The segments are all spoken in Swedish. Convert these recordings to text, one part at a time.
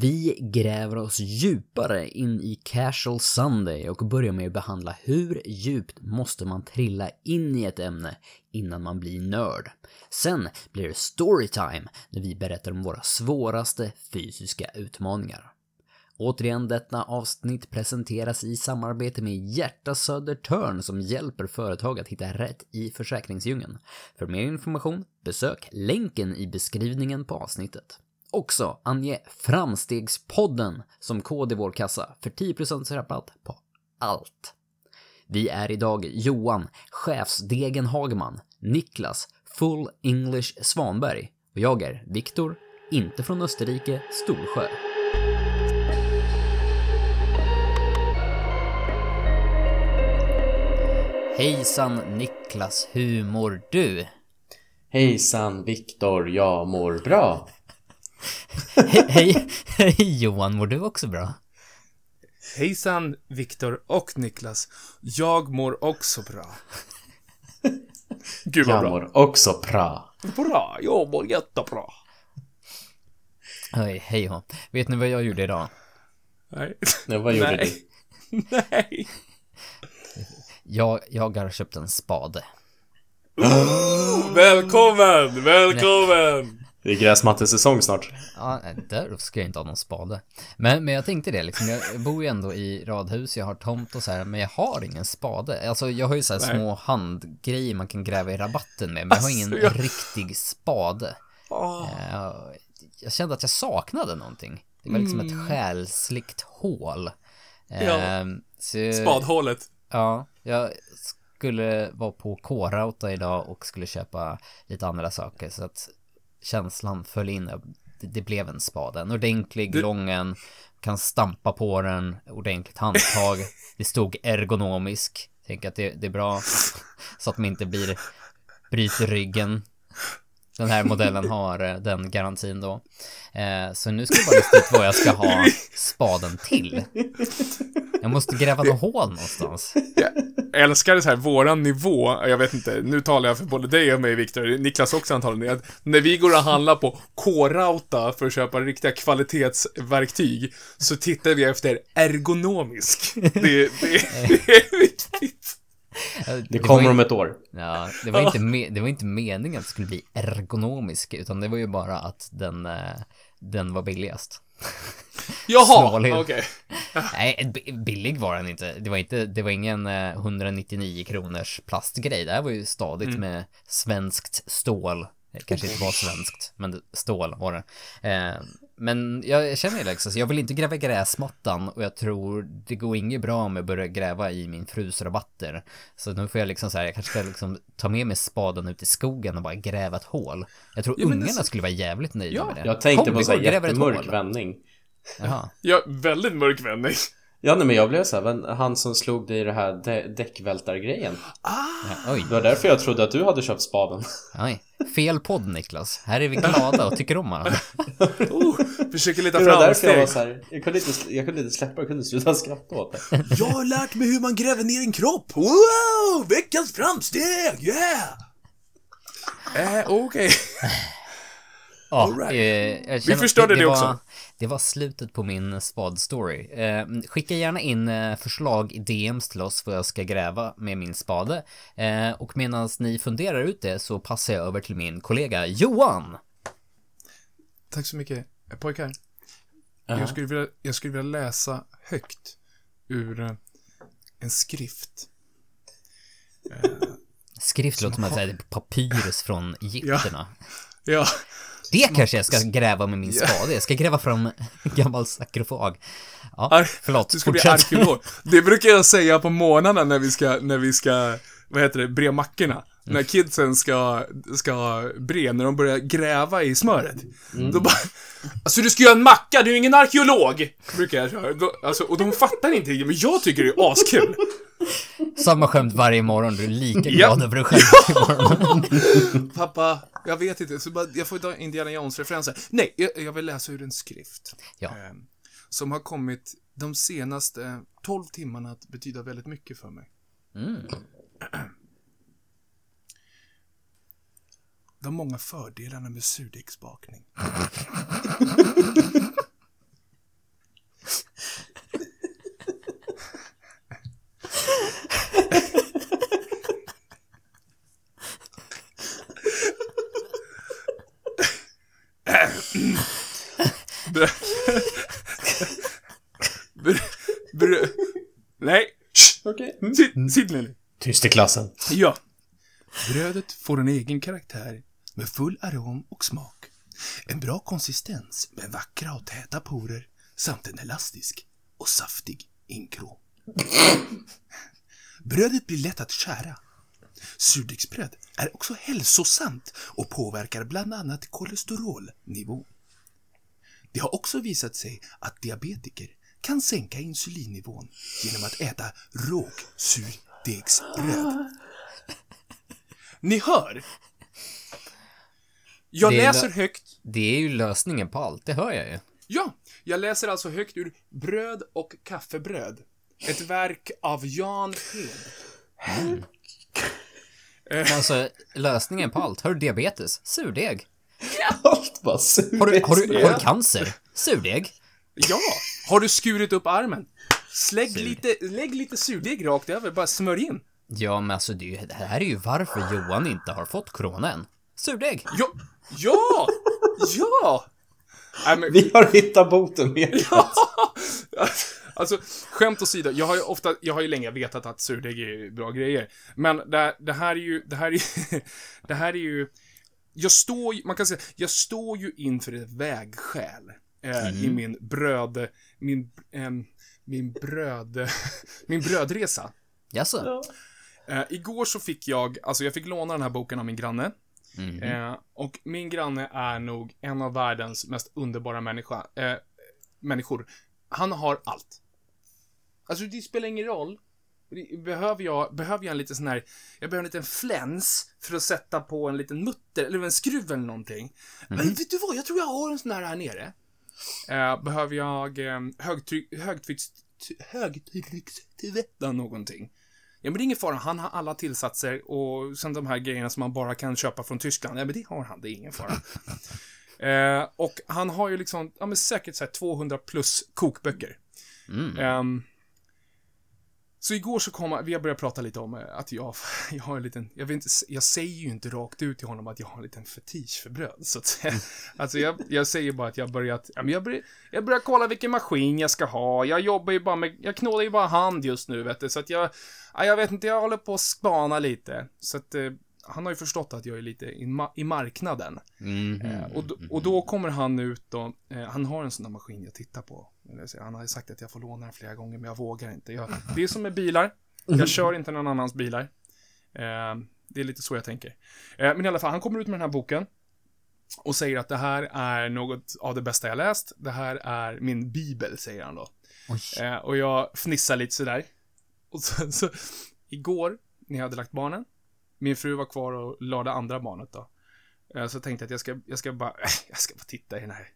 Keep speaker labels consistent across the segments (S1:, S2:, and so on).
S1: Vi gräver oss djupare in i Casual Sunday och börjar med att behandla hur djupt måste man trilla in i ett ämne innan man blir nörd. Sen blir det storytime när vi berättar om våra svåraste fysiska utmaningar. Återigen, detta avsnitt presenteras i samarbete med Hjärta Södertörn som hjälper företag att hitta rätt i försäkringsdjungeln. För mer information, besök länken i beskrivningen på avsnittet. Också ange Framstegspodden som kod i vår kassa för 10% rabatt på allt. Vi är idag Johan, chefsdegen Hagman, Niklas, Full English Svanberg och jag är Viktor, inte från Österrike, Storsjö. Hejsan Niklas, hur mår du?
S2: Hejsan Viktor, jag mår bra.
S1: Hej, hej, Johan, mår du också bra?
S3: Hejsan Viktor och Niklas. Jag mår också bra. Gud vad
S2: Jag
S3: bra.
S2: mår också bra.
S3: Bra, jag mår jättebra.
S1: Hej, hej hå. Vet ni vad jag gjorde idag?
S3: Nej.
S2: Nej, vad gjorde
S3: Nej.
S2: du?
S3: Nej.
S1: Jag, jag har köpt en spade.
S3: Välkommen, välkommen.
S2: Det är gräsmattesäsong snart.
S1: Ja, där ska jag inte ha någon spade. Men, men jag tänkte det liksom, jag bor ju ändå i radhus, jag har tomt och så här, men jag har ingen spade. Alltså jag har ju så här
S3: Nej.
S1: små handgrejer man kan gräva i rabatten med, men jag har ingen
S3: Alltså, jag-
S1: riktig spade. Eh, Jag kände att jag saknade någonting. Det var liksom ett själsligt hål.
S3: Mm. Ja.
S1: Eh, så-
S3: Spadhålet.
S1: Ja, jag skulle vara på K-Rauta idag och skulle köpa lite andra saker så att känslan föll in. Det, blev en spade. En ordentlig,
S3: Du-
S1: lång en. Kan stampa på den. Ordentligt handtag. Det stod ergonomisk. Tänker att det, det är bra. Så att man inte blir, bryter ryggen. Den här modellen har eh, den garantin då. Eh, så nu ska jag bara lista ut vad jag ska ha spaden till. Jag måste gräva något hål någonstans.
S3: Jag älskar det så här, våran nivå, jag vet inte, nu talar jag för både dig och mig Viktor, Niklas också antagligen, att när vi går och handlar på K-Rauta för att köpa riktiga kvalitetsverktyg, så tittar vi efter ergonomisk. Det, det, det är viktigt.
S2: Det kommer om ett år.
S1: Ja, det var, inte me- det var inte meningen att det skulle bli ergonomisk, utan det var ju bara att den, eh, den var billigast.
S3: Jaha, okej.
S1: Nej, b- billig var den inte. Det var inte, det var ingen eh, 199 kronors plastgrej. Det här var ju stadigt
S3: Mm.
S1: med svenskt stål. Det kanske inte var svenskt, men stål var det. Eh, men jag känner ju liksom, så jag vill inte gräva i gräsmattan och jag tror det går inget bra om jag börjar gräva i min frus rabatter. Så nu får jag liksom så här, jag kanske ska liksom ta med mig spaden ut i skogen och bara gräva ett hål. Jag tror
S3: Ja,
S1: ungarna
S3: alltså-
S1: skulle vara jävligt nöjda
S3: Ja,
S1: med det.
S2: Jag tänkte
S1: Kom,
S2: på så här
S1: ett
S2: jättemörk
S1: hål.
S2: vändning.
S1: Jaha.
S3: Ja, väldigt mörk vändning.
S2: Ja, nej, men jag blev så här, han som slog dig i det här dä- däckvältargrejen.
S1: Ja, oj.
S2: Det var därför jag trodde att du hade köpt spaden.
S1: Oj, fel podd Niklas. Här är vi glada och tycker om varandra.
S3: Oh, försöker leta
S2: Det var därför jag var
S3: framsteg.
S2: så här, jag kunde inte, jag kunde inte släppa, jag kunde sluta skratta åt det.
S3: Jag har lärt mig hur man gräver ner en kropp. Wow! Veckans framsteg! Yeah! Eh, okej.
S1: Ja,
S3: right.
S1: eh, att
S3: förstörde det
S1: var,
S3: också.
S1: Det var slutet på min spad-story. Eh, skicka gärna in eh, förslag i DMs till oss vad jag ska gräva med min spade. Eh, och medan ni funderar ut det så passar jag över till min kollega Johan.
S3: Tack så mycket, eh, pojkar.
S2: Jaha.
S3: Jag skulle, vilja, jag skulle vilja läsa högt ur en skrift.
S1: Skrift låter som att säga papyrus från Egypterna.
S3: Ja,
S1: Det kanske jag ska gräva med min spade. Jag ska gräva fram gammal sarkofag. Ja, förlåt.
S3: du ska bli
S1: fortsätt.
S3: arkeolog. Det brukar jag säga på morgnarna när vi ska, när vi ska, vad heter det, bre mackorna. När kidsen ska, ska bre, när de börjar gräva i smöret. Då bara, alltså du ska göra en macka, du är ingen arkeolog! Brukar jag köra. Då, alltså, och de fattar inte men jag tycker det är askul.
S1: Samma skämt varje morgon. Du är lika glad över dig själv imorgon.
S3: Pappa, jag vet inte, så bara, jag får ta Indiana Jones-referenser. Nej, jag, jag vill läsa ur en skrift.
S1: Ja.
S3: Eh, som har kommit de senaste 12 timmarna att betyda väldigt mycket för mig.
S1: Mm.
S3: De många fördelarna med surdegsbakning. Bröd... bröd... bröd... Nej!
S2: Okej. Mm.
S3: Sitt, sitt ner nu.
S2: Tyst i klassen.
S3: Ja. Brödet får en egen karaktär med full arom och smak. En bra konsistens med vackra och täta porer samt en elastisk och saftig inkrå. Brödet blir lätt att skära. Surdegsbröd är också hälsosamt och påverkar bland annat kolesterolnivå. Det har också visat sig att diabetiker kan sänka insulinnivån genom att äta rågsurdegsbröd. Ni hör! Jag
S1: Det är
S3: läser
S1: lö-
S3: högt.
S1: Det är ju lösningen på allt, det hör jag ju.
S3: Ja, jag läser alltså högt ur Bröd och kaffebröd. Ett verk av Jan Hed.
S1: Alltså, lösningen på allt, har du diabetes? Surdeg.
S2: Allt bara sur.
S1: Har du, har du, har du cancer? Surdeg.
S3: Ja! Har du skurit upp armen? Slägg
S1: Sur.
S3: lite, lägg lite surdeg rakt över, bara smörj in.
S1: Ja, men alltså det, är det här är ju varför Johan inte har fått corona än. Surdeg.
S3: Ja! Ja! Ja! Nej, men,
S2: Vi har hittat boten med.
S3: Alltså, skämt åsido, jag har ju ofta, jag har ju länge vetat att surdeg är bra grejer. Men det, det här är ju, det här är ju, det här är ju, jag står ju, man kan säga, jag står ju inför ett vägskäl. Eh, I min bröd, min, ehm, min bröd, min brödresa.
S1: Jaså?
S3: Eh, igår så fick jag, alltså jag fick låna den här boken av min granne.
S1: Mhm.
S3: Eh, och min granne är nog en av världens mest underbara människa, eh, människor. Han har allt. Alltså det spelar ingen roll. Behöver jag, behöver jag en liten sån här, jag behöver en liten fläns för att sätta på en liten mutter, eller en skruv eller någonting. Men vet du vad, jag tror jag har en sån här här nere. Eh, behöver jag eh, högtryck, högtrycks, högtryckstvätta någonting. Ja, men det är ingen fara. Han har alla tillsatser och sen de här grejerna som man bara kan köpa från Tyskland. Ja, men det har han. Det är ingen fara. eh, och han har ju liksom, ja men säkert så här 200 plus kokböcker.
S1: Mm.
S3: Så igår så kom vi har börjat prata lite om eh, att jag, jag har en liten, jag vet inte, jag säger ju inte rakt ut till honom att jag har en liten fetisch för bröd, så att säga. Alltså jag, jag säger bara att jag har börjat, jag börjar, jag börjar kolla vilken maskin jag ska ha, jag jobbar ju bara med, jag knådar ju bara hand just nu vet du, så att jag, ja, jag vet inte, jag håller på att spana lite, så att eh, han har ju förstått att jag är lite i, ma- i marknaden.
S1: Mhm.
S3: Eh, och, och då kommer han ut då, eh, han har en sån där maskin jag tittar på. Eller så- Han har ju sagt att jag får låna den flera gånger, men jag vågar inte. Jag, det är som med bilar, jag kör inte någon annans bilar. Eh, det är lite så jag tänker. Eh, men i alla fall, han kommer ut med den här boken. Och säger att det här är något av det bästa jag läst. Det här är min bibel, säger han då. Eh, och jag fnissar lite sådär. Och så, så, igår, när jag hade lagt barnen, min fru var kvar och lade andra barnet då. Eh, Så tänkte jag att jag ska, jag ska bara, jag ska bara titta i den här.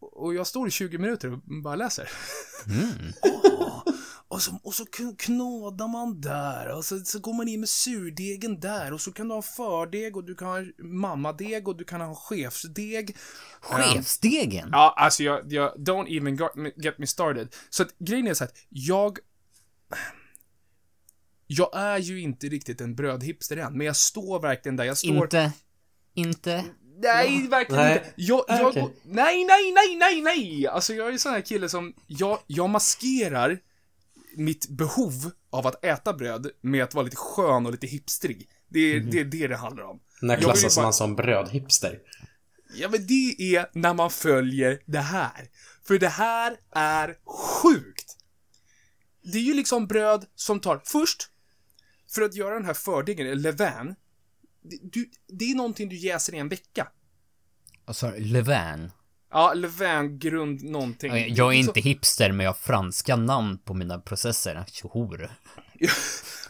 S3: Och jag står i 20 minuter och bara läser.
S1: Mm.
S3: Och så, och så kn- knådar man där och så, så går man in med surdegen där och så kan du ha fördeg och du kan ha mammadeg och du kan ha chefsdeg.
S1: Chefsdegen?
S3: Ja, alltså jag, jag don't even get me started. Så att grejen är så att jag... Jag är ju inte riktigt en brödhipster än, men jag står verkligen där. Jag står...
S1: Inte... Inte...
S3: Nej, verkligen
S2: Nej.
S3: inte. Jag,
S2: Ah,
S3: jag, går- Nej, nej, nej, nej, nej! Alltså jag är en sån här kille som, jag, jag maskerar mitt behov av att äta bröd med att vara lite skön och lite hipstrig. Det är det är det det handlar om.
S2: När klassas
S3: bara-
S2: man som brödhipster?
S3: Ja, men det är när man följer det här. För det här är sjukt. Det är ju liksom bröd som tar, först, för att göra den här fördegen, eller levain, det, du, det är någonting du jäser i en vecka.
S1: Du? Levain?
S3: Ja, levain, grund, någonting.
S1: Jag är inte hipster, men jag har franska namn på mina processer. Tjohor.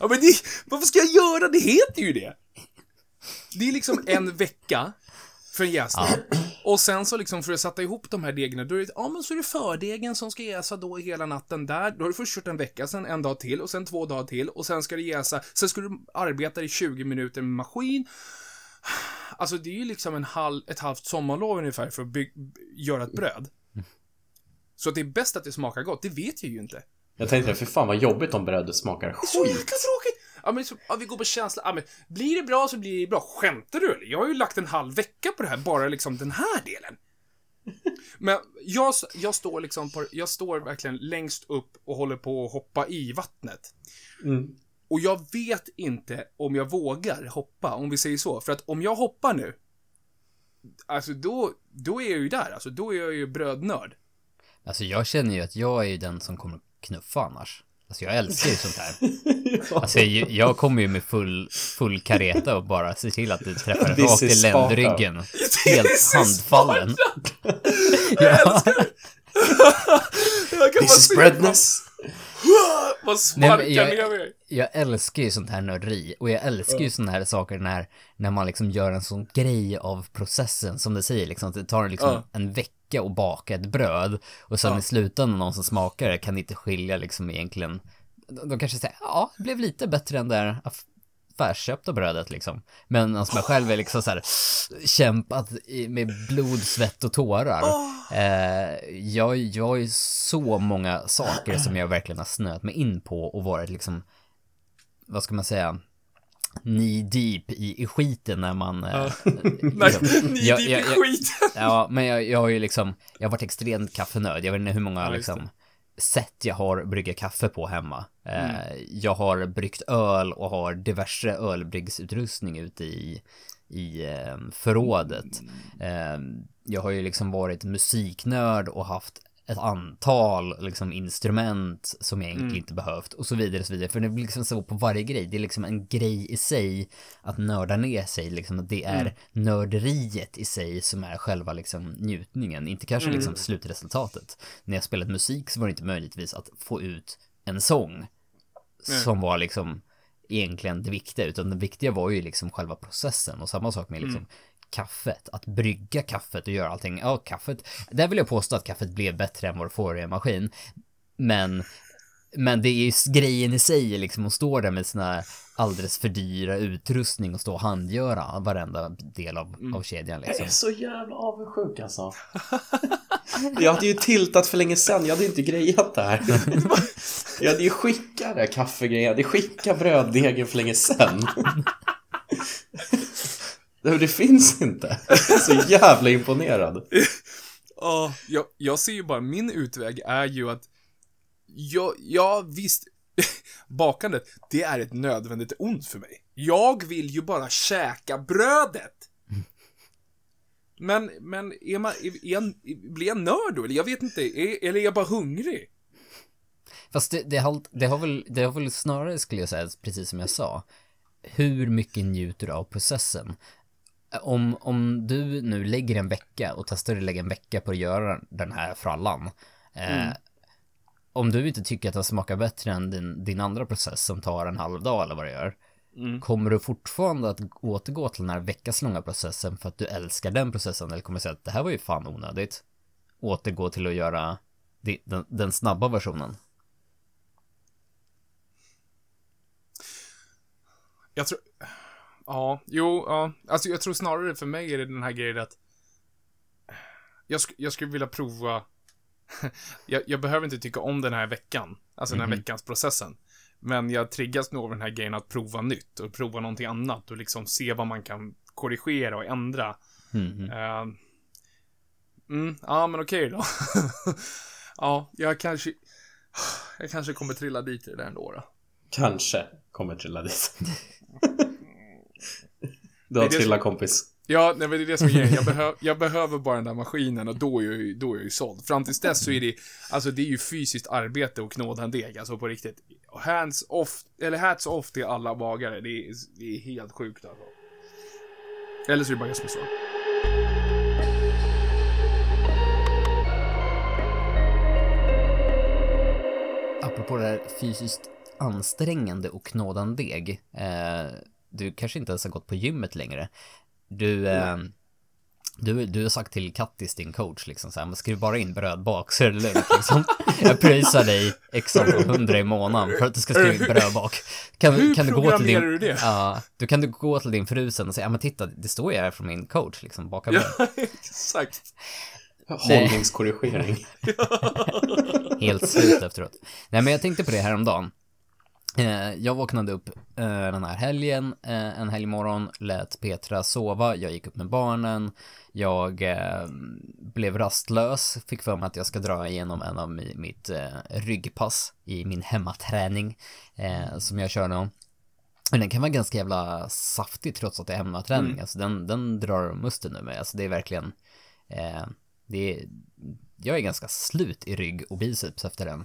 S3: Ja, men det, varför ska jag göra? Det heter ju det. Det är liksom en vecka för en jäsning. Och sen så liksom för att sätta ihop de här degarna, då är det, ja men så är det fördegen som ska jäsa då hela natten där. Då har du först kört en vecka, sen en dag till och sen två dagar till och sen ska du jäsa, sen ska du arbeta i 20 minuter med maskin. Alltså det är ju liksom en halv, ett halvt sommarlov ungefär för att by- göra ett bröd. Så att det är bäst att det smakar gott, det vet jag ju inte.
S2: Jag tänkte, för fan vad jobbigt om brödet smakar
S3: Så jäkla
S2: skit.
S3: tråkigt! Ja, men så, ja, vi går på känsla. Ja, men blir det bra så blir det bra. Skämtar du eller? Jag har ju lagt en halv vecka på det här, bara liksom den här delen. Men jag, jag står liksom på, jag står verkligen längst upp och håller på att hoppa i vattnet.
S2: Mm.
S3: Och jag vet inte om jag vågar hoppa, om vi säger så. För att om jag hoppar nu, alltså då, då är jag ju där, alltså då är jag ju brödnörd.
S1: Alltså jag känner ju att jag är ju den som kommer knuffa annars. Alltså jag älskar ju sånt här. Alltså jag, jag kommer ju med full, full kareta och bara ser till att du träffar rakt i ländryggen. Helt handfallen.
S3: Jag kan bara
S2: This is
S3: se
S2: breadness.
S3: vad sparkar
S1: jag-
S3: mig.
S1: Jag älskar ju sånt här nörderi och jag älskar ju såna här saker när, när man liksom gör en sån grej av processen som det säger liksom. Det tar liksom
S3: Ja.
S1: en vecka att baka ett bröd och sen
S3: Ja.
S1: i slutändan någon som smakar det kan inte skilja liksom egentligen. De kanske säger ja, det blev lite bättre än det där aff- affärsköpta brödet liksom. Men alltså man själv är liksom så här kämpat med blod, svett och tårar. Eh, jag, jag har ju så många saker som jag verkligen har snöat mig in på och varit liksom vad ska man säga, knee deep i, i skiten när man... eh,
S3: Nej,
S1: liksom-
S3: ni
S1: jag-
S3: är
S1: jag- jag-
S3: skit.
S1: Ja, men jag, jag har ju liksom, jag har varit extremt kaffenöd. Jag vet inte hur många
S3: Ja,
S1: liksom sätt jag har brygga kaffe på hemma. Eh, jag har bryggt öl och har diverse ölbryggsutrustning ute i, i eh, förrådet. Eh, jag har ju liksom varit musiknörd och haft ett antal liksom instrument som jag egentligen inte behövt och så vidare och så vidare. För det blir liksom så på varje grej. Det är liksom en grej i sig att nörda ner sig. Liksom, att det är nörderiet i sig som är själva liksom njutningen. Inte kanske liksom slutresultatet. När jag spelat musik så var det inte möjligtvis att få ut en sång som var liksom egentligen det viktiga, utan det viktiga var ju liksom själva processen och samma sak med liksom kaffet, att brygga kaffet och göra allting, ja kaffet, där vill jag påstå att kaffet blev bättre än vad det får i en maskin, men men det är ju grejen i sig liksom att stå där med sina alldeles för dyra utrustning och stå och handgöra varenda del av, av kedjan
S2: Jag
S1: liksom.
S2: är så jävla avundsjuk alltså. Jag hade ju tiltat för länge sedan, jag hade inte grejat det här. Jag hade ju skickat det här kaffegrejen, jag hade skickat bröddegen för länge sedan. Det, det finns inte. Jag är så jävla imponerad.
S3: Ja, jag, jag ser ju bara, min utväg är ju att jag, ja visst, bakandet, det är ett nödvändigt ont för mig. Jag vill ju bara käka brödet. Men, men är man, är, är jag, blir jag nörd då? Eller jag vet inte, är, eller är jag bara hungrig?
S1: Fast det, det, har, det, har väl, det har väl snarare, skulle jag säga, precis som jag sa, hur mycket njuter du av processen? Om, om du nu lägger en vecka och testar att lägga en vecka på att göra den här frallan, eh, om du inte tycker att den smakar bättre än din, din andra process som tar en halv dag eller vad det gör, kommer du fortfarande att återgå till den här veckaslånga processen för att du älskar den processen eller kommer du säga att det här var ju fan onödigt? Återgå till att göra den, den snabba versionen?
S3: Jag tror... Ja, jo, ja. Alltså jag tror snarare för mig är det den här grejen att... Jag, sk jag skulle vilja prova... jag, jag behöver inte tycka om den här veckan. Alltså den här veckans processen. Men jag triggas nog av den här grejen att prova nytt och prova någonting annat och liksom se vad man kan korrigera och ändra.
S1: Mhm.
S3: Eh, mm, ja, men okej då. ja, jag kanske... Jag kanske kommer trilla dit i det där ändå då.
S2: Kanske kommer trilla dit. Du har
S3: är det
S2: trillat kompis.
S3: Ja, nej, men det är det som är grejen. Jag, behö jag behöver bara den där maskinen och då är jag ju, då är jag ju såld. Fram tills dess så är det, alltså det är ju fysiskt arbete att knåda en deg, alltså på riktigt. Hands off, eller hats off till alla bagare. Det är, det är helt sjukt alltså. Eller så är det bara jag som är så.
S1: Apropå det här fysiskt ansträngande och knåda en deg. Eh, du kanske inte ens har gått på gymmet längre. Du, eh, du, du har sagt till Kattis, din coach, liksom så här, men skriv bara in brödbak så är det lugnt liksom. Jag pröjsar dig x antal hundra i månaden för att du ska skriva in brödbak. Kan,
S3: Hur
S1: kan du gå till din,
S3: du det?
S1: Ja, du kan du gå till din fru sen och säga, ja men titta, det står ju här från min coach, liksom, baka bröd.
S3: Ja, exakt.
S2: Hållningskorrigering.
S1: Helt slut efteråt. Nej men jag tänkte på det här om dagen. Eh, jag vaknade upp eh, den här helgen, eh, en helgmorgon, lät Petra sova, jag gick upp med barnen, jag eh, blev rastlös, fick för mig att jag ska dra igenom en av mi, mitt eh, ryggpass i min hemmaträning eh, som jag kör nu. Men den kan vara ganska jävla saftig trots att det är hemmaträning,
S3: Mm.
S1: alltså den, den drar musten nu med, alltså det är verkligen, eh, det är, jag är ganska slut i rygg och biceps efter den.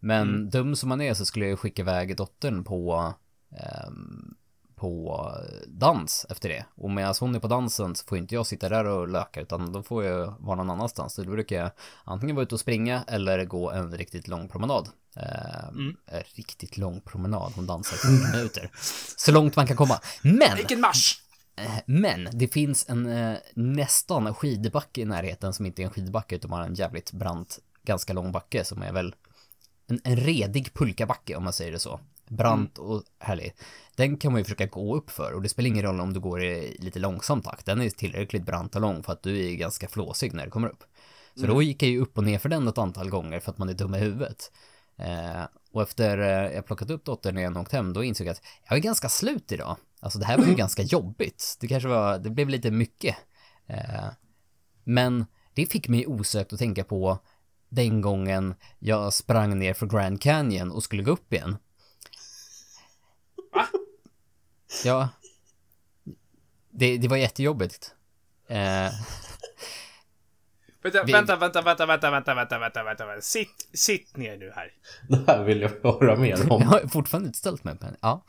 S1: Men
S3: Mm.
S1: dum som man är så skulle jag ju skicka iväg dottern på ehm, på dans efter det. Och medan hon är på dansen så får inte jag sitta där och löka utan då får jag vara någon annanstans. Så då brukar jag antingen vara ute och springa eller gå en riktigt lång promenad. Ehm, en Riktigt lång promenad, hon dansar i 40 minuter. Så långt man kan komma. Men!
S3: Vilken marsch!
S1: Men det finns en eh, nästan skidbacke i närheten som inte är en skidbacke utan bara en jävligt brant, ganska lång backe som är väl en, en redig pulkabacke om man säger det så. Brant och härlig. Den kan man ju försöka gå upp för och det spelar ingen roll om du går i lite långsam takt. Den är tillräckligt brant och lång för att du är ganska flåsig när du kommer upp. Så då gick jag ju upp och ner för den ett antal gånger för att man är dum i huvudet. Eh, och efter eh, jag plockat upp dottern när jag åkt hem, då insåg jag att jag är ganska slut idag. Alltså det här var ju ganska jobbigt. Det kanske var, det blev lite mycket. Eh, men det fick mig osökt att tänka på den gången jag sprang ner för Grand Canyon och skulle gå upp igen. Ja. Det, det var jättejobbigt. Eh,
S3: Vänta,
S1: Vi-
S3: vänta, vänta, vänta, vänta, vänta, vänta, vänta, vänta, vänta. Sitt, sitt ner nu här.
S2: Det här vill jag höra mer
S1: jag
S2: om.
S1: har fortfarande inte ställt mig upp. Ja.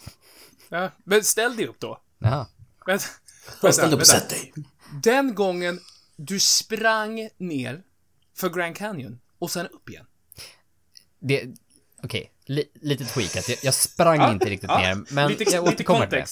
S3: Ja, men ställ dig upp då.
S1: Jaha.
S3: Vänta,
S2: Ställ upp
S3: vänta.
S2: och sätt dig.
S3: Den gången du sprang ner för Grand Canyon och sen upp igen.
S1: Det, okej, li, lite tweakat. Jag, jag sprang inte riktigt ner, men
S3: lite,
S1: jag återkommer till det.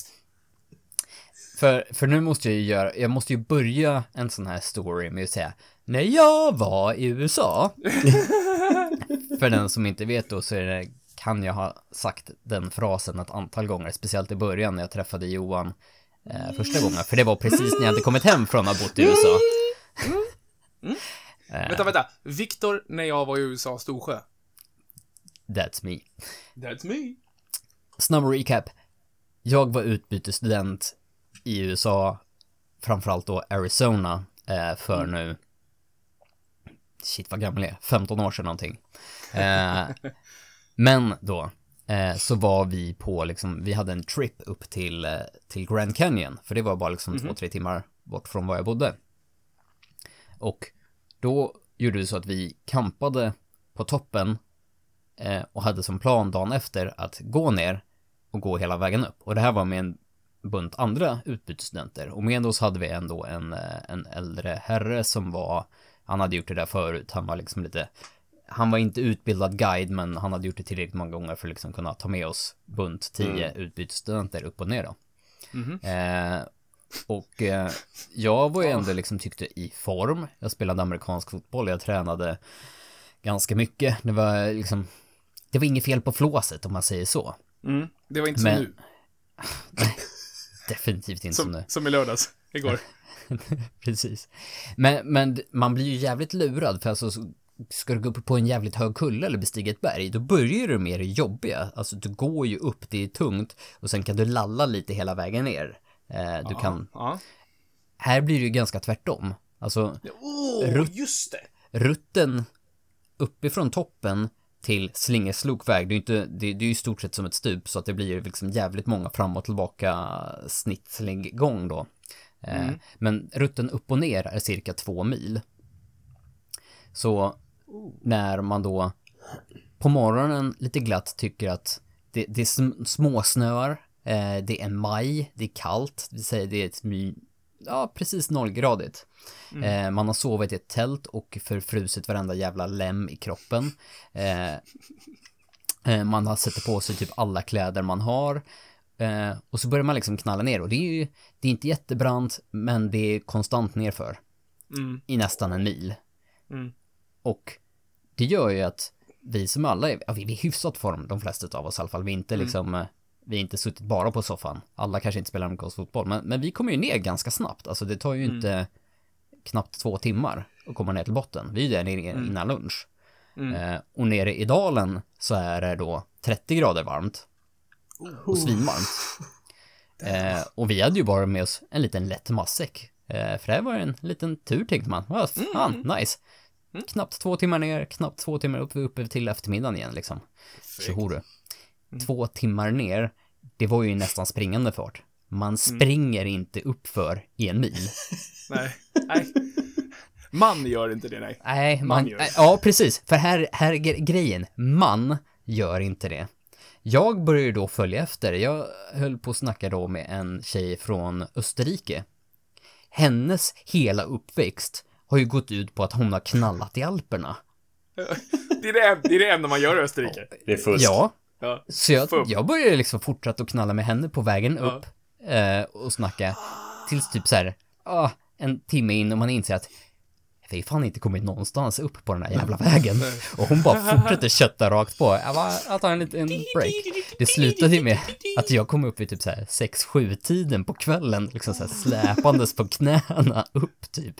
S1: För, för nu måste jag ju göra, jag måste ju börja en sån här story med att säga när jag var i USA. för den som inte vet då så är det, kan jag ha sagt den frasen ett antal gånger, speciellt i början när jag träffade Johan eh, första gången. För det var precis när jag hade kommit hem från att ha bott i USA.
S3: Vänta, vänta. Viktor, när jag var i USA, Storsjö.
S1: That's me.
S3: That's me.
S1: Snabb recap. Jag var utbytesstudent i USA, framförallt då Arizona, eh, för nu, shit vad gammal jag är, 15 år sedan någonting. Eh, men då, eh, så var vi på liksom, vi hade en trip upp till, eh, till Grand Canyon, för det var bara liksom två, tre timmar bort från var jag bodde. Och då gjorde vi så att vi campade på toppen eh, och hade som plan dagen efter att gå ner och gå hela vägen upp. Och det här var med en bunt andra utbytesstudenter. Och med oss hade vi ändå en, eh, en äldre herre som var, han hade gjort det där förut, han var liksom lite, han var inte utbildad guide men han hade gjort det tillräckligt många gånger för att liksom kunna ta med oss bunt tio utbytesstudenter upp och ner då. Eh, och eh, jag var ju ändå liksom tyckte i form. Jag spelade amerikansk fotboll, jag tränade ganska mycket. Det var liksom, det var inget fel på flåset om man säger så.
S3: Mm. Det var inte
S1: Men-
S3: som nu.
S1: Definitivt inte som
S3: Som,
S1: nu.
S3: som i lördags. Igår.
S1: Precis. Men, men man blir ju jävligt lurad för alltså så- ska du gå upp på en jävligt hög kulle eller bestiga ett berg, då börjar du med det jobbiga. Alltså du går ju upp, det är tungt och sen kan du lalla lite hela vägen ner. Eh, du kan,
S3: Ja.
S1: här blir det ju ganska tvärtom. Alltså
S3: Åh,
S1: Rutt-
S3: just det.
S1: rutten uppifrån toppen till slingerslokväg, det är ju inte, det, det är ju i stort sett som ett stup så att det blir liksom jävligt många fram och tillbaka snittslinggång då. Eh, Men rutten upp och ner är cirka två mil. Så när man då på morgonen lite glatt tycker att det, det småsnöar, eh, det är maj, det är kallt, det vill säga det är ett my, ja precis nollgradigt. Eh, man har sovit i ett tält och förfrusit varenda jävla lem i kroppen. Eh, eh, man har sätter på sig typ alla kläder man har. Eh, och så börjar man liksom knalla ner och det är ju, det är inte jättebrant men det är konstant nerför.
S3: Mm.
S1: I nästan en mil.
S3: Mm.
S1: Och det gör ju att vi som alla är, ja, vi är i hyfsat form, de flesta av oss i alla fall. Vi är inte liksom, eh, vi inte suttit bara på soffan. Alla kanske inte spelar amerikansk fotboll, men, men vi kommer ju ner ganska snabbt. Alltså det tar ju inte knappt två timmar att komma ner till botten. Vi är där nere innan lunch.
S3: Mm.
S1: Eh, och nere i dalen så är det då 30 grader varmt. och svinvarmt. Eh, och vi hade ju bara med oss en liten lätt matsäck. Eh, för det här var en liten tur tänkte man. Vad fan, nice. Knappt två timmar ner, knappt två timmar upp, uppe till eftermiddagen igen liksom. Tjoho Två timmar ner, det var ju nästan springande fart. Man springer inte uppför i en mil.
S3: Nej. Nej. Man gör inte det, nej.
S1: Nej, man,
S3: Man gör
S1: nej, ja precis. För här, här är gre- grejen. Man gör inte det. Jag började då följa efter. Jag höll på att snacka då med en tjej från Österrike. Hennes hela uppväxt har ju gått ut på att hon har knallat i Alperna.
S3: Det är det, det, är det enda man gör i Österrike.
S2: Det är fusk.
S1: Ja,
S3: Ja.
S1: så jag, jag började liksom fortsätta att knalla med henne på vägen
S3: Ja.
S1: upp eh, och snacka tills typ så här, ah, en timme in och man inser att vi fan inte kommit någonstans upp på den här jävla vägen. Och hon bara fortsätter kötta rakt på. Jag, bara, jag tar en liten break. Det slutade ju med att jag kom upp vid typ så här 6-7 tiden på kvällen, liksom så här släpandes på knäna upp typ.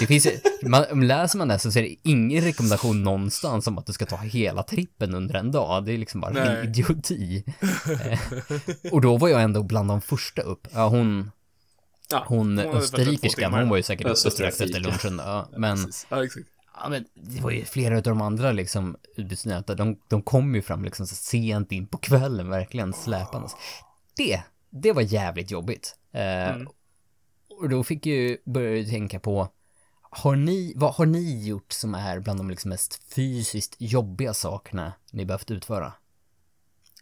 S1: Det finns ju, man, läser man det så ser det ingen rekommendation någonstans om att du ska ta hela trippen under en dag. Det är liksom bara
S3: Nej.
S1: idioti. Eh, och då var jag ändå bland de första upp. Ja, hon,
S3: Ja,
S1: hon österrikerskan,
S3: timmar.
S1: hon var ju säkert
S2: Jag
S1: uppe strax efter lunchen. Ja, men.
S3: Ja, exakt.
S1: ja, men det var ju flera av de andra liksom utbytesstudenter, de, de kom ju fram liksom så sent in på kvällen, verkligen släpandes. Det, det var jävligt jobbigt. Eh, Och då fick ju börja tänka på, har ni, vad har ni gjort som är bland de liksom mest fysiskt jobbiga sakerna ni behövt utföra?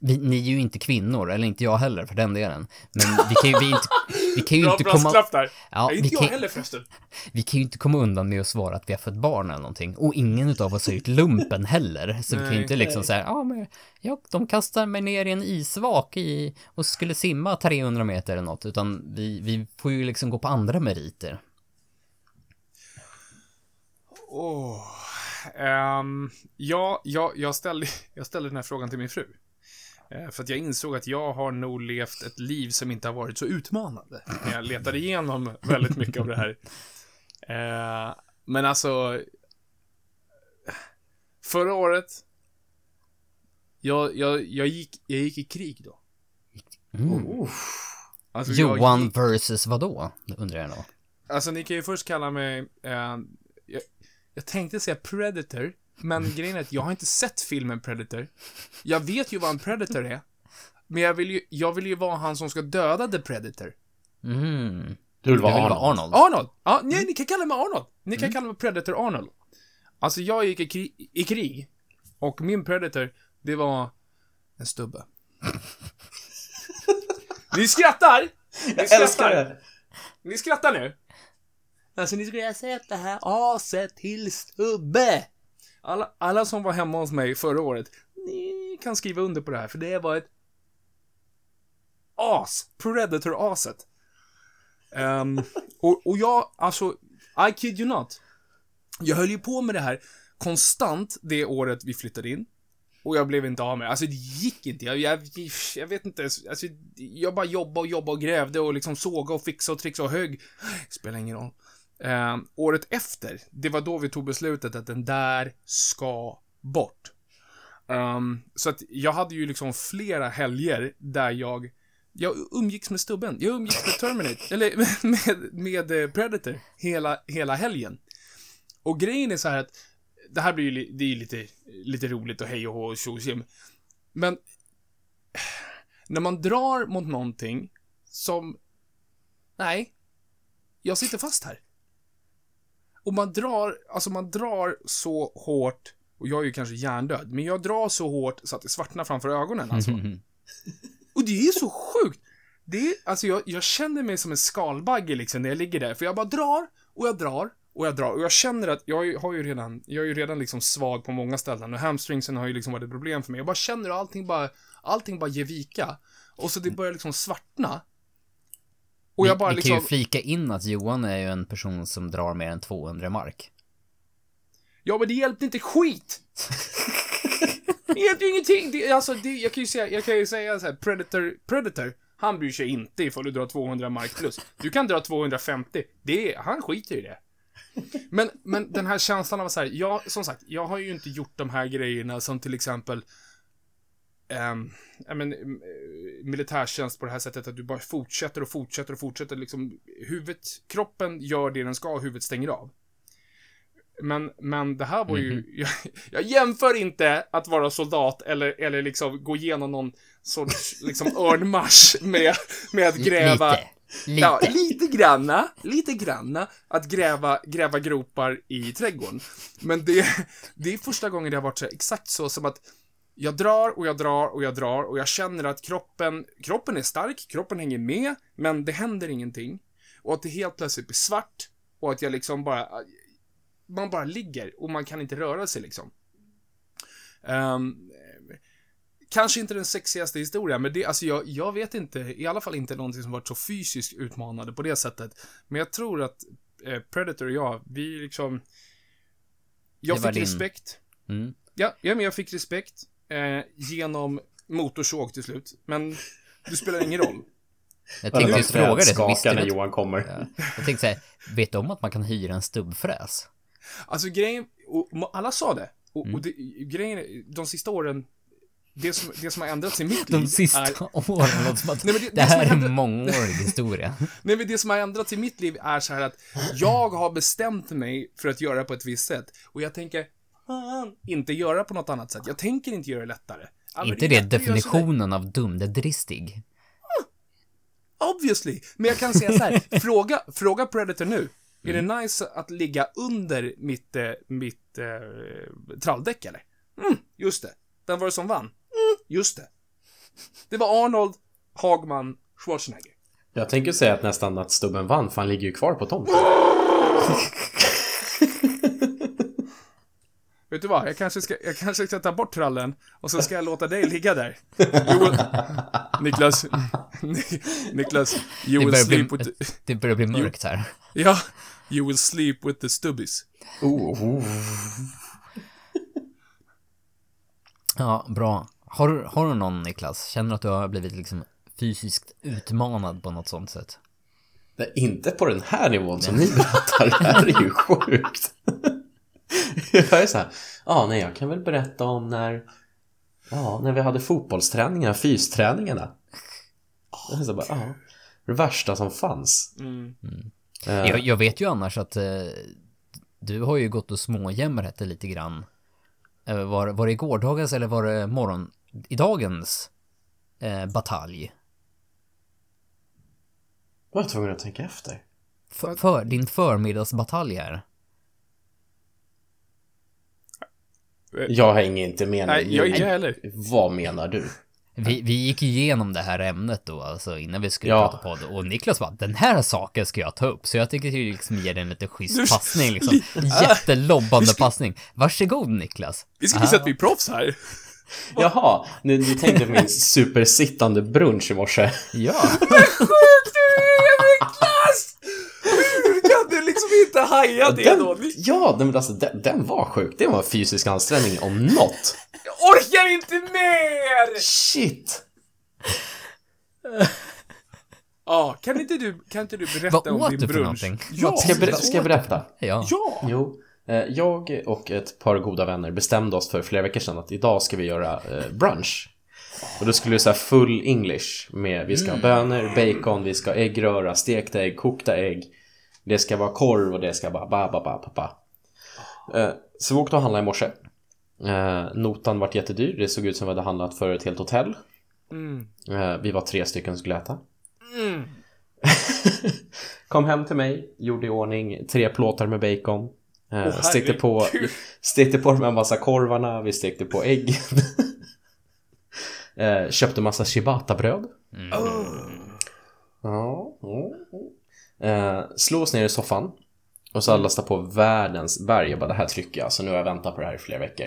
S1: Vi, ni är ju inte kvinnor, eller inte jag heller för den delen. Men vi kan ju, vi inte, vi kan ju
S3: Bra
S1: inte komma...
S3: där.
S1: Ja,
S3: Nej, inte jag
S1: kan-
S3: heller förresten.
S1: Vi kan ju inte komma undan med att svara att vi har fått barn eller någonting. Och ingen utav oss har gjort lumpen heller. Så vi kan ju
S3: Nej.
S1: inte liksom säga, ja men, ja, de kastar mig ner i en isvak i, och skulle simma 300 meter eller något. Utan vi, vi får ju liksom gå på andra meriter.
S3: Åh. Ehm, ja, jag, jag, ställde, jag ställde den här frågan till min fru. Eh, För att jag insåg att jag har nog levt ett liv som inte har varit så utmanande. När jag letade igenom väldigt mycket av det här. Eh, Men alltså... Förra året... Jag, jag, jag, gick, jag gick i krig då.
S1: Mm.
S3: Alltså, jag
S1: Johan
S3: gick-
S1: versus vad då? Undrar jag då.
S3: Alltså ni kan ju först kalla mig, eh, jag, jag tänkte säga Predator, men grejen är att jag har inte sett filmen Predator. Jag vet ju vad en Predator är, men jag vill ju, jag vill ju vara han som ska döda The Predator.
S1: Mm.
S2: Du vill
S1: Jag vill
S2: vara
S1: vara
S2: Arnold.
S1: Arnold.
S3: Arnold! Ja, nej, ni kan kalla mig Arnold. Ni kan kalla mig Predator Arnold. Alltså jag gick i, kri- i krig, och min Predator, det var en stubbe. ni skrattar! Ni
S2: Jag älskar det!
S3: Ni skrattar nu? Alltså ni skulle ha sett det här aset till stubbe. Alla, alla som var hemma hos mig förra året, ni kan skriva under på det här, för det var ett as. Predator-aset. Ehm, och, och jag, alltså, I kid you not. Jag höll ju på med det här konstant det året vi flyttade in. Och jag blev inte av med det. Alltså det gick inte. Jag, jag, jag vet inte. Alltså, jag bara jobbade och jobbade och grävde och liksom såga och fixa och trixa och högg. Spelar ingen roll. Eh, året efter, det var då vi tog beslutet att den där ska bort. Um, så att jag hade ju liksom flera helger där jag jag umgicks med stubben. Jag umgicks med Terminator, eller med, med eh, Predator hela, hela helgen. Och grejen är så här att det här blir ju det är ju lite, lite roligt och hej och hå och tjo och tjim. Men när man drar mot någonting som nej, jag sitter fast här. Och man drar, alltså man drar så hårt och jag är ju kanske hjärndöd, men jag drar så hårt så att det svartnar framför ögonen alltså. Och det är så sjukt. Det är, alltså jag, jag känner mig som en skalbagge liksom när jag ligger där, för jag bara drar och jag drar och jag drar och jag känner att jag har ju redan, jag är ju redan liksom svag på många ställen och hamstringsen har ju liksom varit ett problem för mig. Jag bara känner att allting bara, allting bara ger vika. Och så det börjar liksom svartna. Och jag bara
S1: vi, vi kan
S3: liksom,
S1: ju flika in att Johan är ju en person som drar mer än 200 mark.
S3: ja men det hjälpte inte skit! det hjälpte ju ingenting! Det, alltså, det, jag kan ju säga, jag kan ju säga så här, Predator, Predator, han bryr sig inte ifall du drar 200 mark plus. Du kan dra 250, det, är- han skiter i det. Men, men den här känslan av så här, jag, som sagt, jag har ju inte gjort de här grejerna som till exempel ehm, ja, men, eh, militärtjänst på det här sättet att du bara fortsätter och fortsätter och fortsätter. Liksom, huvudet, kroppen gör det den ska, och huvudet stänger av. Men, men det här var ju, jag, jag jämför inte att vara soldat eller, eller liksom gå igenom någon sorts liksom örnmarsch med, med att gräva.
S1: Lite. Lite.
S3: Ja, lite granna, lite granna, att gräva, gräva gropar i trädgården. Men det, det är första gången det har varit så exakt så som att jag drar och jag drar och jag drar och jag känner att kroppen, kroppen är stark, kroppen hänger med, men det händer ingenting. Och att det helt plötsligt blir svart och att jag liksom bara, man bara ligger och man kan inte röra sig liksom. Ehm, kanske inte den sexigaste historien, men det, alltså jag, jag vet inte, i alla fall inte någonting som varit så fysiskt utmanande på det sättet. Men jag tror att eh, Predator och jag, vi liksom... Jag fick
S1: din-
S3: respekt.
S1: Mm.
S3: Ja, ja, men jag fick respekt eh, genom motorsåg till slut. Men det spelar ingen roll.
S1: Jag tänkte just fråga dig, så visste
S2: när Johan kommer.
S1: Ja. Jag tänkte säga, vet du om att man kan hyra en stubbfräs?
S3: Alltså grejen, och, alla sa det. Och,
S1: Mm.
S3: och det, grejen, de sista åren, det som, det som har ändrats i mitt liv
S1: De sista
S3: är...
S1: åren, låter som att
S3: Nej, men det-
S1: det,
S3: det
S1: här är en mångårig historia.
S3: Nej, men det som har ändrats i mitt liv är så här att jag har bestämt mig för att göra på ett visst sätt. Och jag tänker, fan, inte göra på något annat sätt. Jag tänker inte göra det lättare. Men
S1: inte
S3: är
S1: det
S3: sådär.
S1: definitionen av dum, det är dristig.
S3: Obviously. Men jag kan säga så här, fråga, fråga Predator nu. Är det nice att ligga under mitt, eh, mitt eh, tralldäck eller? Mm, just det. Den var det som vann? Mm, just det. Det var Arnold, Hagman, Schwarzenegger.
S2: Jag tänker säga att nästan att stubben vann, för han ligger ju kvar på tomten.
S3: Vet du vad? Jag kanske ska, jag kanske ska ta bort trallen och så ska jag låta dig ligga där. Will... Niklas. Ni- Niklas. You will sleep
S1: bli,
S3: with the...
S1: det börjar bli mörkt här.
S3: Ja. You will sleep with the stubbies.
S2: Oh, oh.
S1: Ja, bra. Har, du- har du någon Niklas? Känner du att du har blivit liksom fysiskt utmanad på något sånt sätt?
S2: Nej, inte på den här nivån som ni berättar. Det här är ju sjukt. Jag är så här, ja, nej, jag kan väl berätta om när, ja, när vi hade fotbollsträningar, fysträningarna. Är så bara, ja, det värsta som fanns.
S3: Mm.
S2: Eh,
S1: Jag, jag vet ju annars att eh, du har ju gått och småjämrat det lite grann. Eh, var, var det i gårdagens eller var det morgon, i dagens eh, batalj?
S2: var jag tvungen att tänka efter.
S1: För, för din förmiddagsbatalj här.
S2: Jag hänger inte med.
S3: Nej, jag inte heller.
S2: Vad menar du?
S1: Vi, vi gick igenom det här ämnet då, alltså innan vi skulle
S2: Ja.
S1: prata podd. Och Niklas bara, den här saken ska jag ta upp. Så jag tycker ju liksom ge dig en lite schysst
S3: Du-
S1: passning liksom. Jättelobbande passning. Varsågod Niklas.
S3: Vi ska visa att vi är proffs här.
S2: Jaha, ni, ni tänkte på min supersittande brunch i morse.
S1: Ja.
S3: Sjukt du är Niklas! Hur kan du liksom inte haja det då?
S2: Den, ja, nej, men alltså, den, den var sjuk. Det var fysisk ansträngning om något.
S3: Jag orkar inte mer!
S2: Shit!
S3: Ja, kan inte du, kan inte du berätta
S1: Vad
S3: om
S1: åt
S3: din
S1: du för
S3: brunch?
S1: någonting?
S3: Ja,
S2: Ska jag, ber- ska jag berätta?
S1: Ja.
S3: ja!
S2: Jo, jag och ett par goda vänner bestämde oss för flera veckor sedan att idag ska vi göra eh, brunch. Och då skulle vi säga full English med vi ska ha bönor, bacon, vi ska ha äggröra, stekta ägg, kokta ägg. Det ska vara korv och det ska vara ba ba ba ba ba. Eh, Så vi åkte och handlade i morse. Eh, Notan vart jättedyr, det såg ut som vi hade handlat för ett helt hotell.
S3: Mm.
S2: Eh, Vi var tre stycken som skulle äta.
S3: Mm.
S2: Kom hem till mig, gjorde i ordning tre plåtar med bacon.
S3: Åh,
S2: stekte, på, stekte på de här massa korvarna, vi stekte på ägg. eh, köpte massa ciabattabröd.
S3: Oh.
S2: Ja, ja, ja. Eh, slå oss ner i soffan. Och så alla på världens berg. Jag bara, det här trycker jag. Så nu har jag väntat på det här i flera veckor.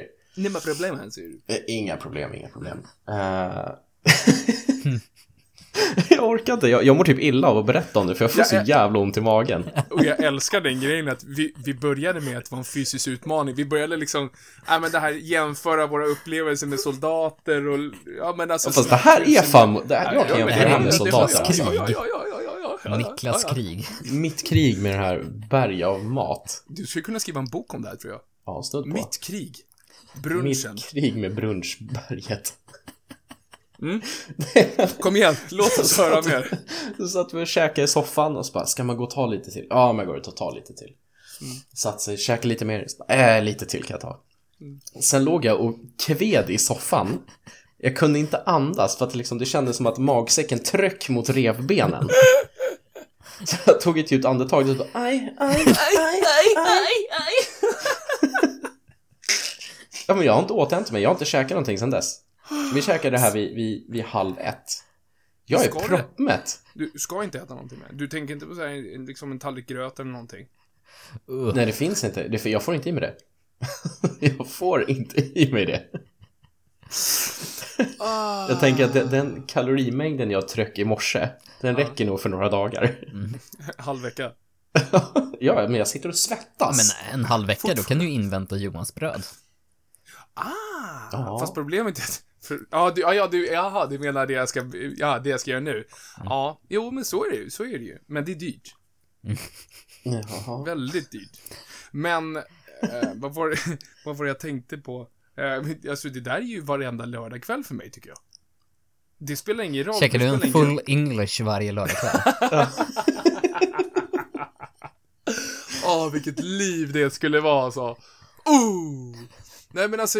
S3: Ser du.
S2: Eh, Inga problem, inga problem. jag orkar inte, jag, jag mår typ illa av att berätta om det för jag får
S3: Ja,
S2: så
S3: jag-
S2: jävla ont i magen.
S3: Och jag älskar den grejen att vi, vi började med att det var en fysisk utmaning. Vi började liksom, ja men det här jämföra våra upplevelser med soldater och, ja men alltså.
S2: Fast det här är fan, det här, jag kan
S3: Ja,
S2: jämföra det här
S1: är
S2: med soldater.
S1: krig.
S3: Ja, ja, ja, ja, ja, ja, ja.
S1: Niklas
S3: Ja, ja.
S1: krig.
S2: Mitt krig med det här berg av mat.
S3: Du skulle kunna skriva en bok om det här tror jag.
S2: Ja, stöd på.
S3: Mitt krig. Brunchen.
S2: Mitt krig med brunchberget.
S3: Kom igen, låt oss höra mer.
S2: Så satt vi och käkade i soffan och så bara, ska man gå och ta lite till? Ja, men jag går ut och tar lite till. Satt sig, käkade lite mer, bara, äh, lite till kan jag ta. Sen låg jag och kved i soffan. Jag kunde inte andas för att liksom, det kändes som att magsäcken tryck mot revbenen. Så jag tog ett djupt andetag och så bara, aj, aj, aj, aj, aj. Ja, men jag har inte återhämtat mig, jag har inte käkat någonting sedan dess. Vi käkade det här vid, vid, vid halv ett. Jag är proppmätt.
S3: Du ska inte äta någonting mer. Du tänker inte på så här, liksom en tallrik gröt eller någonting.
S1: Uh.
S2: Nej, det finns inte. Det, jag får inte i mig det. jag får inte i mig det. Jag tänker att den, den kalorimängden jag tryck i morse, den räcker nog för några dagar.
S3: Halv vecka.
S2: ja, men jag sitter och svettas.
S1: Men en halv vecka, då kan du ju invänta Johans bröd.
S3: Ah!
S2: Ja.
S3: Fast problemet är att... För, ja, du, ja, ja, du, jaha, du menar det jag ska, ja, det jag ska göra nu. Ja, jo, men så är det ju, så är det ju. Men det är dyrt. Väldigt dyrt. Men, eh, vad, var, vad var det jag tänkte på? Eh, alltså, det där är ju varenda lördagkväll för mig, tycker jag. Det spelar ingen roll.
S1: Käkar du en full English varje lördagkväll?
S3: Åh, vilket liv det skulle vara alltså. Oh! Nej men alltså,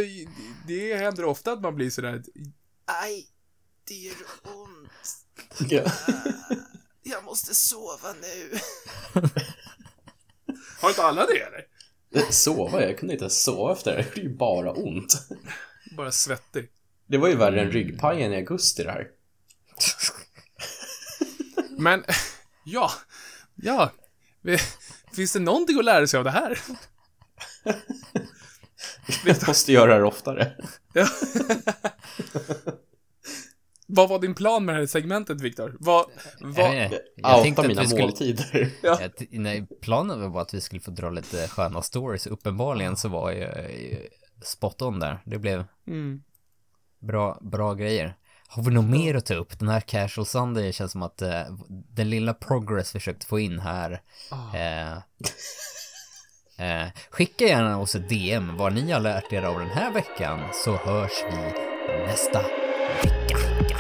S3: det händer ofta att man blir sådär, aj, det gör ont,
S2: Ja.
S3: jag måste sova nu. Har inte alla det eller?
S2: Sova? Jag kunde inte ens sova efter det. Det gjorde ju bara ont.
S3: Bara svettig.
S2: Det var ju värre än ryggpajen i augusti det här.
S3: Men, ja, ja. Finns det någonting att lära sig av det här?
S2: Vi måste göra det oftare.
S3: Ja. Vad var din plan med det här segmentet, Viktor? Vad, vad,
S1: Jag, jag tänkte
S2: Outa
S1: att
S2: mina
S1: vi skulle...
S2: måltider.
S3: Ja.
S1: Nej, planen var bara att vi skulle få dra lite sköna stories. Uppenbarligen så var jag spot on där. Det blev
S3: Mm.
S1: bra, bra grejer. Har vi något mer att ta upp? Den här Casual Sunday känns som att eh, den lilla progress vi försökte få in här. Eh, eh, skicka gärna oss ett DM vad ni har lärt er av den här veckan så hörs vi nästa vecka.